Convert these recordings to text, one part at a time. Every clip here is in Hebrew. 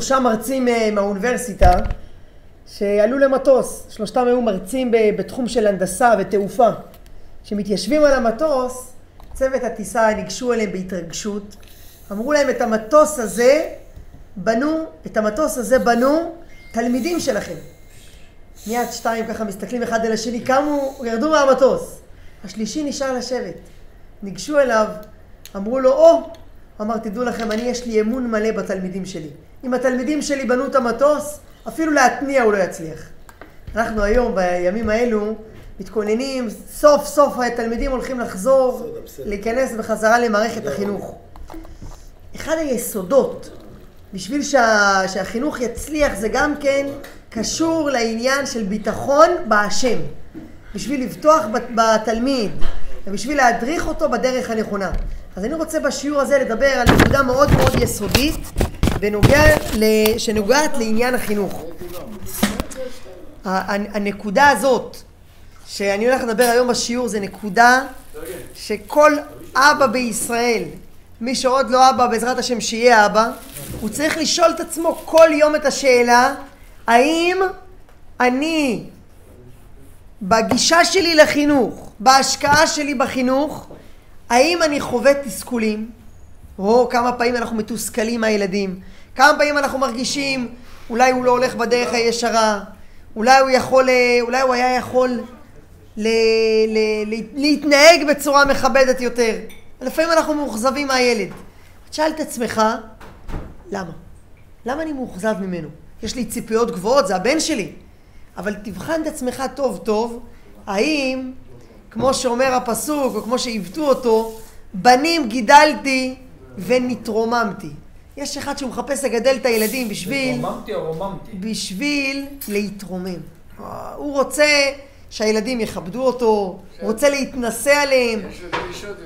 שלושה מרצים אה, מהאוניברסיטה שעלו למטוס, שלושתם היו מרצים בתחום של הנדסה ותעופה. כשמתיישבים על המטוס, צוות הטיסה ניגשו אליהם בהתרגשות, אמרו להם את המטוס הזה בנו, את המטוס הזה בנו תלמידים שלכם. מיד שתיים ככה מסתכלים אחד על השני, קמו, ירדו מהמטוס. השלישי נשאר לשבת. ניגשו אליו, אמרו לו, או, אמר, תדעו לכם, אני יש לי אמון מלא בתלמידים שלי. אם התלמידים שלי בנו את המטוס, אפילו להתניע הוא לא יצליח. אנחנו היום, בימים האלו, מתכוננים, סוף סוף התלמידים הולכים לחזור, להיכנס בחזרה למערכת החינוך. אחד היסודות בשביל שה, שהחינוך יצליח זה גם כן קשור לעניין של ביטחון בהשם. בשביל לבטוח בתלמיד ובשביל להדריך אותו בדרך הנכונה. אז אני רוצה בשיעור הזה לדבר על נקודה מאוד מאוד יסודית בנוגע, שנוגעת לעניין החינוך. הנקודה הזאת שאני הולך לדבר היום בשיעור זה נקודה שכל אבא בישראל, מי שעוד לא אבא בעזרת השם שיהיה אבא, הוא צריך לשאול את עצמו כל יום את השאלה האם אני בגישה שלי לחינוך, בהשקעה שלי בחינוך, האם אני חווה תסכולים? או כמה פעמים אנחנו מתוסכלים מהילדים, כמה פעמים אנחנו מרגישים אולי הוא לא הולך בדרך הישרה, אולי הוא יכול, אולי הוא היה יכול ל, ל, ל, להתנהג בצורה מכבדת יותר. לפעמים אנחנו מאוכזבים מהילד. תשאל את עצמך, למה? למה אני מאוכזב ממנו? יש לי ציפיות גבוהות, זה הבן שלי. אבל תבחן את עצמך טוב טוב, האם, כמו שאומר הפסוק, או כמו שעיוותו אותו, בנים גידלתי ונתרוממתי. יש אחד שהוא מחפש לגדל את הילדים בשביל... רוממתי או רוממתי? בשביל להתרומם. הוא רוצה שהילדים יכבדו אותו, הוא רוצה להתנשא עליהם. יש לו דרישות.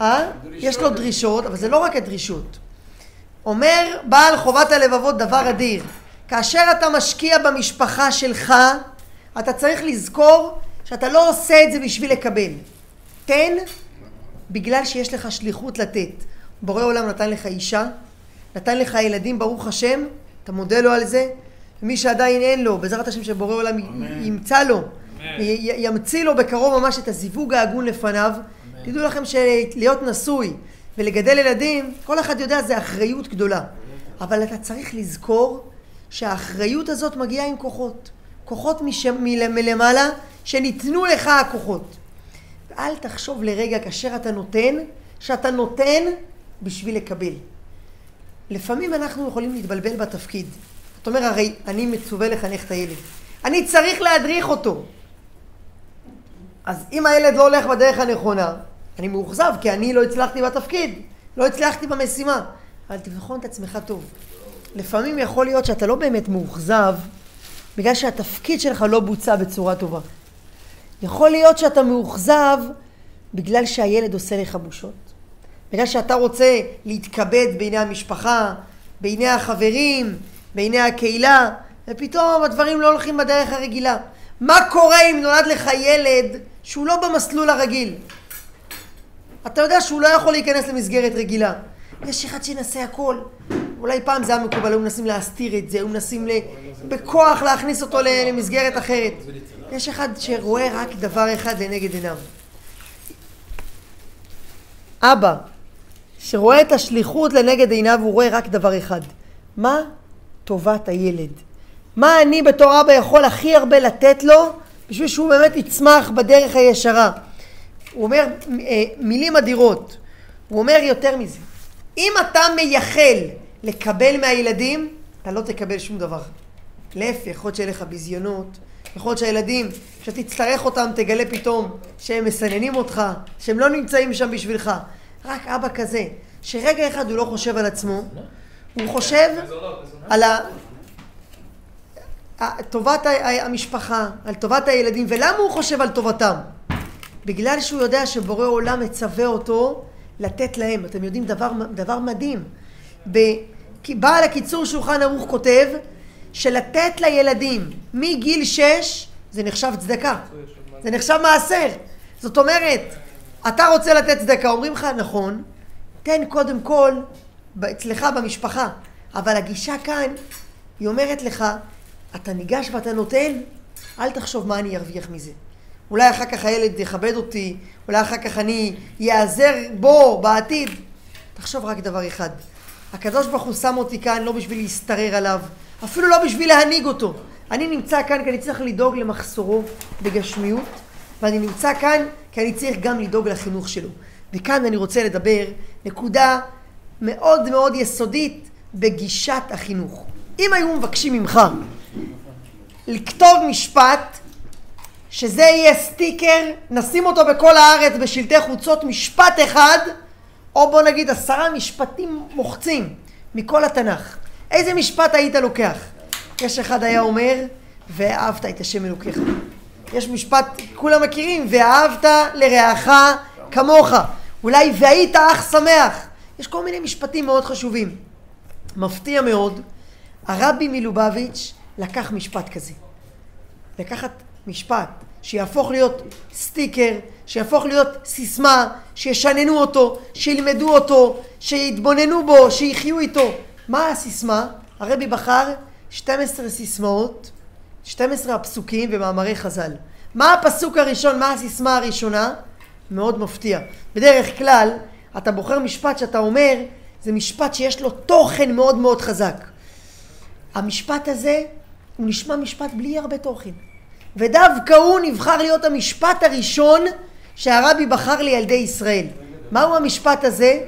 אה? יש לו דרישות, אבל זה לא רק הדרישות. אומר בעל חובת הלבבות דבר אדיר. כאשר אתה משקיע במשפחה שלך, אתה צריך לזכור שאתה לא עושה את זה בשביל לקבל. תן בגלל שיש לך שליחות לתת. בורא עולם נתן לך אישה, נתן לך ילדים ברוך השם, אתה מודה לו על זה. מי שעדיין אין לו, בעזרת השם שבורא עולם ימצא לו, ימציא לו בקרוב ממש את הזיווג ההגון לפניו. תדעו לכם שלהיות נשוי ולגדל ילדים, כל אחד יודע זה אחריות גדולה. אבל אתה צריך לזכור שהאחריות הזאת מגיעה עם כוחות. כוחות מלמעלה שניתנו לך הכוחות. ואל תחשוב לרגע כאשר אתה נותן, שאתה נותן בשביל לקבל. לפעמים אנחנו יכולים להתבלבל בתפקיד. אתה אומר, הרי אני מצווה לחנך את הילד. אני צריך להדריך אותו. אז אם הילד לא הולך בדרך הנכונה, אני מאוכזב כי אני לא הצלחתי בתפקיד, לא הצלחתי במשימה. אבל תבחון את עצמך טוב. לפעמים יכול להיות שאתה לא באמת מאוכזב בגלל שהתפקיד שלך לא בוצע בצורה טובה. יכול להיות שאתה מאוכזב בגלל שהילד עושה לך בושות. בגלל שאתה רוצה להתכבד בעיני המשפחה, בעיני החברים, בעיני הקהילה, ופתאום הדברים לא הולכים בדרך הרגילה. מה קורה אם נולד לך ילד שהוא לא במסלול הרגיל? אתה יודע שהוא לא יכול להיכנס למסגרת רגילה. יש אחד שינסה הכל. אולי פעם זה היה מקובל, היו מנסים להסתיר את זה, היו מנסים. בכוח להכניס אותו למסגרת אחרת. יש אחד שרואה רק דבר אחד לנגד עיניו. אבא, שרואה את השליחות לנגד עיניו, הוא רואה רק דבר אחד. מה טובת הילד? מה אני בתור אבא יכול הכי הרבה לתת לו בשביל שהוא באמת יצמח בדרך הישרה? הוא אומר אה, מילים אדירות. הוא אומר יותר מזה. אם אתה מייחל לקבל מהילדים, אתה לא תקבל שום דבר. להפך, יכול להיות שיהיה לך ביזיונות, יכול להיות שהילדים, כשתצטרך אותם, תגלה פתאום שהם מסננים אותך, שהם לא נמצאים שם בשבילך. רק אבא כזה, שרגע אחד הוא לא חושב על עצמו, הוא חושב על. טובת המשפחה, על טובת הילדים, ולמה הוא חושב על טובתם? בגלל שהוא יודע שבורא עולם מצווה אותו לתת להם. אתם יודעים דבר, דבר מדהים. בעל הקיצור שולחן ערוך כותב שלתת לילדים מגיל שש זה נחשב צדקה. זה נחשב מעשר. זאת אומרת, אתה רוצה לתת צדקה, אומרים לך, נכון, תן קודם כל אצלך במשפחה. אבל הגישה כאן, היא אומרת לך, אתה ניגש ואתה נותן, אל תחשוב מה אני ארוויח מזה. אולי אחר כך הילד יכבד אותי, אולי אחר כך אני איעזר בו בעתיד. תחשוב רק דבר אחד, הקדוש ברוך הוא שם אותי כאן לא בשביל להשתרר עליו, אפילו לא בשביל להנהיג אותו. אני נמצא כאן כי אני צריך לדאוג למחסורו בגשמיות, ואני נמצא כאן כי אני צריך גם לדאוג לחינוך שלו. וכאן אני רוצה לדבר נקודה מאוד מאוד יסודית בגישת החינוך. אם היו מבקשים ממך לכתוב משפט שזה יהיה סטיקר, נשים אותו בכל הארץ בשלטי חוצות, משפט אחד, או בוא נגיד עשרה משפטים מוחצים מכל התנ"ך. איזה משפט היית לוקח? יש אחד היה אומר, ואהבת את השם אלוקיך. יש משפט, כולם מכירים, ואהבת לרעך כמוך. אולי והיית אח שמח. יש כל מיני משפטים מאוד חשובים. מפתיע מאוד, הרבי מלובביץ' לקח משפט כזה. לקחת משפט שיהפוך להיות סטיקר, שיהפוך להיות סיסמה, שישננו אותו, שילמדו אותו, שיתבוננו בו, שיחיו איתו. מה הסיסמה? הרבי בחר 12 סיסמאות, 12 הפסוקים ומאמרי חז"ל. מה הפסוק הראשון, מה הסיסמה הראשונה? מאוד מפתיע. בדרך כלל, אתה בוחר משפט שאתה אומר, זה משפט שיש לו תוכן מאוד מאוד חזק. המשפט הזה, הוא נשמע משפט בלי הרבה תוכן. ודווקא הוא נבחר להיות המשפט הראשון שהרבי בחר לילדי ישראל. מהו המשפט הזה?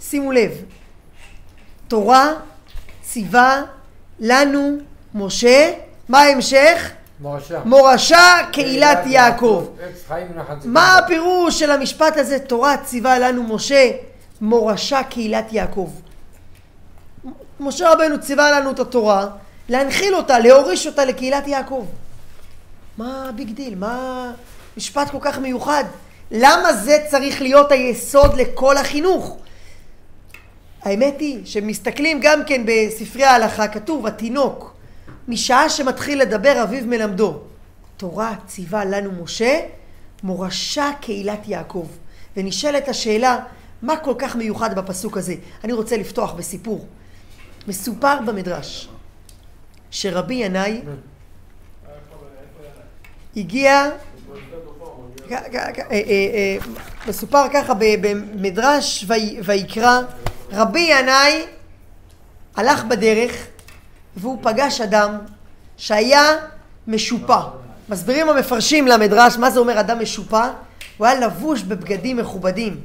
שימו לב. תורה ציווה לנו משה, מה ההמשך? מורשה. מורשה קהילת יעקב. מה הפירוש של המשפט הזה? תורה ציווה לנו משה, מורשה קהילת יעקב. משה רבנו ציווה לנו את התורה, להנחיל אותה, להוריש אותה לקהילת יעקב. מה ה big deal? מה משפט כל כך מיוחד? למה זה צריך להיות היסוד לכל החינוך? האמת היא שמסתכלים גם כן בספרי ההלכה, כתוב התינוק משעה שמתחיל לדבר אביו מלמדו. תורה ציווה לנו משה, מורשה קהילת יעקב. ונשאלת השאלה, מה כל כך מיוחד בפסוק הזה? אני רוצה לפתוח בסיפור. מסופר במדרש שרבי ינאי הגיע, אה, אה, אה, מסופר ככה במדרש ויקרא, רבי ינאי הלך בדרך והוא פגש אדם שהיה משופע. מסבירים המפרשים למדרש מה זה אומר אדם משופע? הוא היה לבוש בבגדים מכובדים.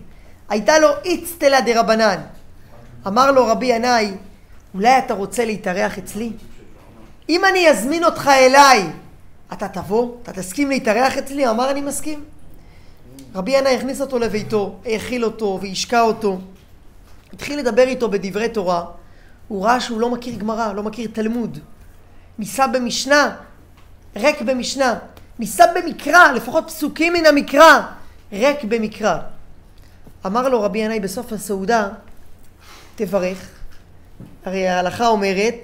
הייתה לו איצטלה דה רבנן. אמר לו רבי ינאי, אולי אתה רוצה להתארח אצלי? אם אני אזמין אותך אליי, אתה תבוא? אתה תסכים להתארח אצלי? אמר אני מסכים. רבי ינאי הכניס אותו לביתו, האכיל אותו והשקע אותו. התחיל לדבר איתו בדברי תורה. הוא ראה שהוא לא מכיר גמרא, לא מכיר תלמוד. ניסה במשנה, ריק במשנה. ניסה במקרא, לפחות פסוקים מן המקרא, ריק במקרא. אמר לו רבי ינאי בסוף הסעודה, תברך. הרי ההלכה אומרת,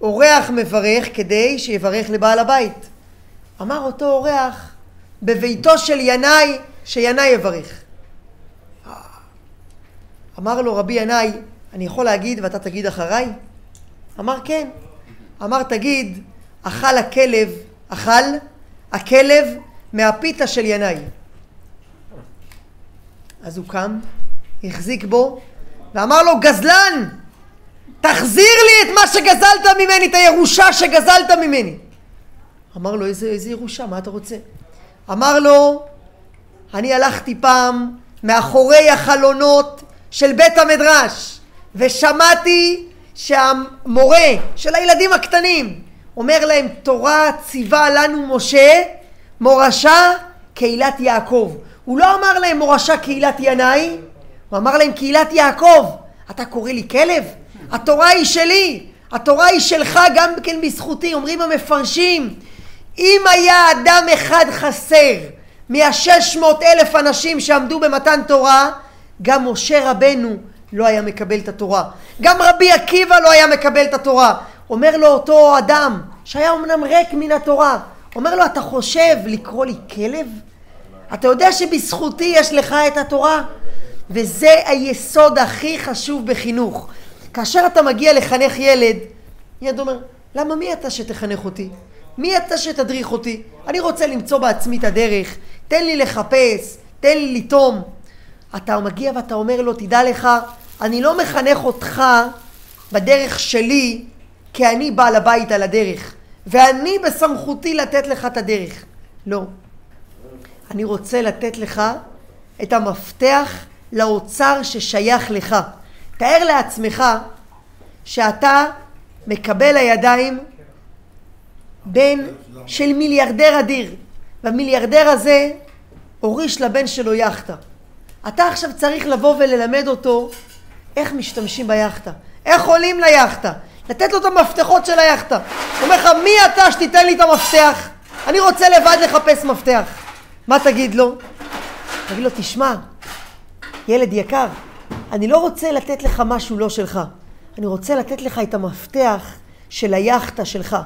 אורח מברך כדי שיברך לבעל הבית. אמר אותו אורח, בביתו של ינאי, שינאי יברך. אמר לו רבי ינאי, אני יכול להגיד ואתה תגיד אחריי? אמר כן. אמר תגיד, אכל הכלב, אכל הכלב מהפיתה של ינאי. אז הוא קם, החזיק בו, ואמר לו, גזלן! תחזיר לי את מה שגזלת ממני, את הירושה שגזלת ממני. אמר לו, איזה, איזה ירושה, מה אתה רוצה? אמר לו, אני הלכתי פעם מאחורי החלונות של בית המדרש, ושמעתי שהמורה של הילדים הקטנים אומר להם, תורה ציווה לנו משה, מורשה קהילת יעקב. הוא לא אמר להם מורשה קהילת ינאי, הוא אמר להם קהילת יעקב. אתה קורא לי כלב? התורה היא שלי, התורה היא שלך גם כן בזכותי. אומרים המפרשים, אם היה אדם אחד חסר מהשש מאות אלף אנשים שעמדו במתן תורה, גם משה רבנו לא היה מקבל את התורה. גם רבי עקיבא לא היה מקבל את התורה. אומר לו אותו אדם, שהיה אמנם ריק מן התורה, אומר לו, אתה חושב לקרוא לי כלב? אתה יודע שבזכותי יש לך את התורה? וזה היסוד הכי חשוב בחינוך. כאשר אתה מגיע לחנך ילד, ילד אומר, למה מי אתה שתחנך אותי? מי אתה שתדריך אותי? אני רוצה למצוא בעצמי את הדרך, תן לי לחפש, תן לי לטום. אתה מגיע ואתה אומר לו, תדע לך, אני לא מחנך אותך בדרך שלי, כי אני בעל הבית על הדרך, ואני בסמכותי לתת לך את הדרך. לא. אני רוצה לתת לך את המפתח לאוצר ששייך לך. תאר לעצמך שאתה מקבל לידיים בן של מיליארדר אדיר, והמיליארדר הזה הוריש לבן שלו יאכטה. אתה עכשיו צריך לבוא וללמד אותו איך משתמשים ביאכטה, איך עולים ליאכטה, לתת לו את המפתחות של היאכטה. הוא אומר לך, מי אתה שתיתן לי את המפתח? אני רוצה לבד לחפש מפתח. מה תגיד לו? תגיד לו, תשמע, ילד יקר, אני לא רוצה לתת לך משהו לא שלך. אני רוצה לתת לך את המפתח של היאכטה שלך.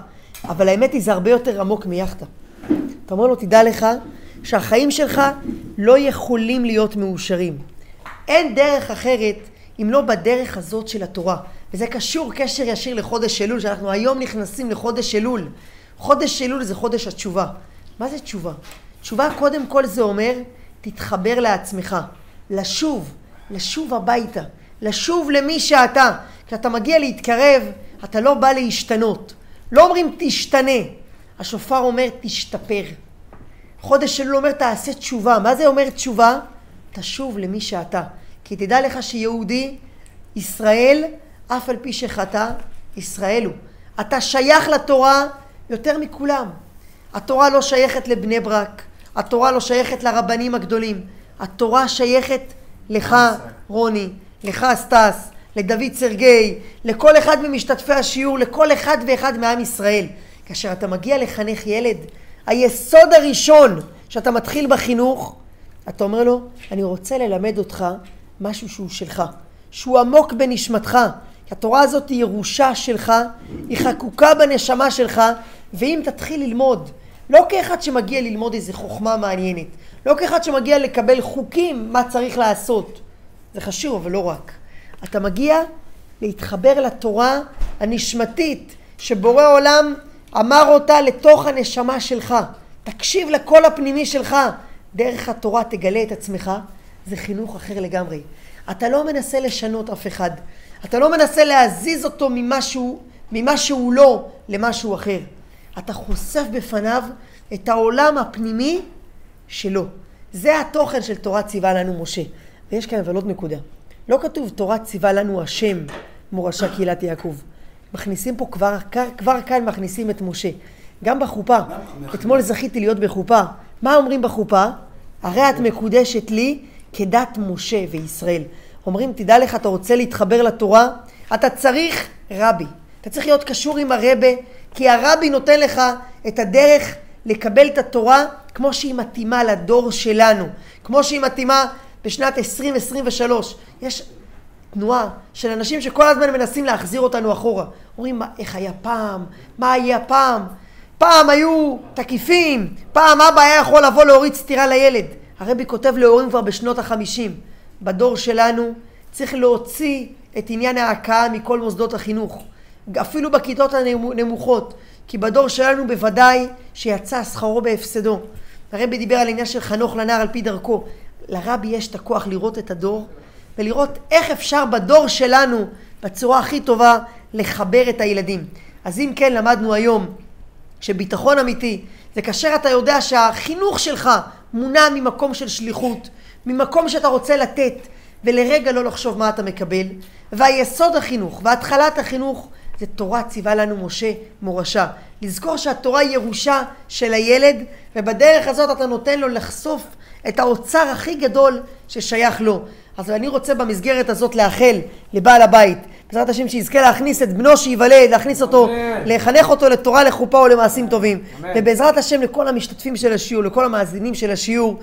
אבל האמת היא, זה הרבה יותר עמוק מיאכטה. אתה אומר לו, תדע לך שהחיים שלך לא יכולים להיות מאושרים. אין דרך אחרת אם לא בדרך הזאת של התורה. וזה קשור קשר ישיר לחודש אלול, שאנחנו היום נכנסים לחודש אלול. חודש אלול זה חודש התשובה. מה זה תשובה? תשובה קודם כל זה אומר, תתחבר לעצמך, לשוב, לשוב הביתה, לשוב למי שאתה. כשאתה מגיע להתקרב, אתה לא בא להשתנות. לא אומרים תשתנה, השופר אומר תשתפר. חודש אלול אומר תעשה תשובה. מה זה אומר תשובה? תשוב למי שאתה. כי תדע לך שיהודי, ישראל, אף על פי שחטא, ישראל הוא. אתה שייך לתורה יותר מכולם. התורה לא שייכת לבני ברק, התורה לא שייכת לרבנים הגדולים. התורה שייכת לך, רוני, לך, סטס, לדוד סרגי, לכל אחד ממשתתפי השיעור, לכל אחד ואחד מעם ישראל. כאשר אתה מגיע לחנך ילד, היסוד הראשון שאתה מתחיל בחינוך, אתה אומר לו, אני רוצה ללמד אותך משהו שהוא שלך, שהוא עמוק בנשמתך. התורה הזאת היא ירושה שלך, היא חקוקה בנשמה שלך, ואם תתחיל ללמוד, לא כאחד שמגיע ללמוד איזה חוכמה מעניינת, לא כאחד שמגיע לקבל חוקים מה צריך לעשות, זה חשוב אבל לא רק. אתה מגיע להתחבר לתורה הנשמתית שבורא עולם אמר אותה לתוך הנשמה שלך. תקשיב לקול הפנימי שלך. דרך התורה תגלה את עצמך, זה חינוך אחר לגמרי. אתה לא מנסה לשנות אף אחד. אתה לא מנסה להזיז אותו ממשהו, ממה שהוא לא למשהו אחר. אתה חושף בפניו את העולם הפנימי שלו. זה התוכן של תורת ציווה לנו משה. ויש כאן אבל עוד נקודה. לא כתוב תורת ציווה לנו השם מורשה קהילת יעקב. מכניסים פה כבר, כבר כאן מכניסים את משה. גם בחופה. אתמול זכיתי להיות בחופה. מה אומרים בחופה? הרי את מקודשת לי כדת משה וישראל. אומרים, תדע לך, אתה רוצה להתחבר לתורה? אתה צריך רבי. אתה צריך להיות קשור עם הרבה, כי הרבי נותן לך את הדרך לקבל את התורה כמו שהיא מתאימה לדור שלנו. כמו שהיא מתאימה בשנת 2023. יש תנועה של אנשים שכל הזמן מנסים להחזיר אותנו אחורה. אומרים, מה, איך היה פעם? מה היה פעם? פעם היו תקיפים, פעם אבא היה יכול לבוא להוריד סטירה לילד. הרבי כותב להורים כבר בשנות החמישים. בדור שלנו צריך להוציא את עניין ההכאה מכל מוסדות החינוך. אפילו בכיתות הנמוכות. כי בדור שלנו בוודאי שיצא שכרו בהפסדו. הרבי דיבר על עניין של חנוך לנער על פי דרכו. לרבי יש את הכוח לראות את הדור ולראות איך אפשר בדור שלנו בצורה הכי טובה לחבר את הילדים. אז אם כן למדנו היום שביטחון אמיתי זה כאשר אתה יודע שהחינוך שלך מונע ממקום של שליחות, ממקום שאתה רוצה לתת ולרגע לא לחשוב מה אתה מקבל והיסוד החינוך והתחלת החינוך זה תורה ציווה לנו משה מורשה. לזכור שהתורה היא ירושה של הילד ובדרך הזאת אתה נותן לו לחשוף את האוצר הכי גדול ששייך לו. אז אני רוצה במסגרת הזאת לאחל לבעל הבית, בעזרת השם שיזכה להכניס את בנו שייוולד, להכניס אותו. לחנך אותו לתורה, לחופה ולמעשים טובים. ובעזרת השם לכל המשתתפים של השיעור, לכל המאזינים של השיעור.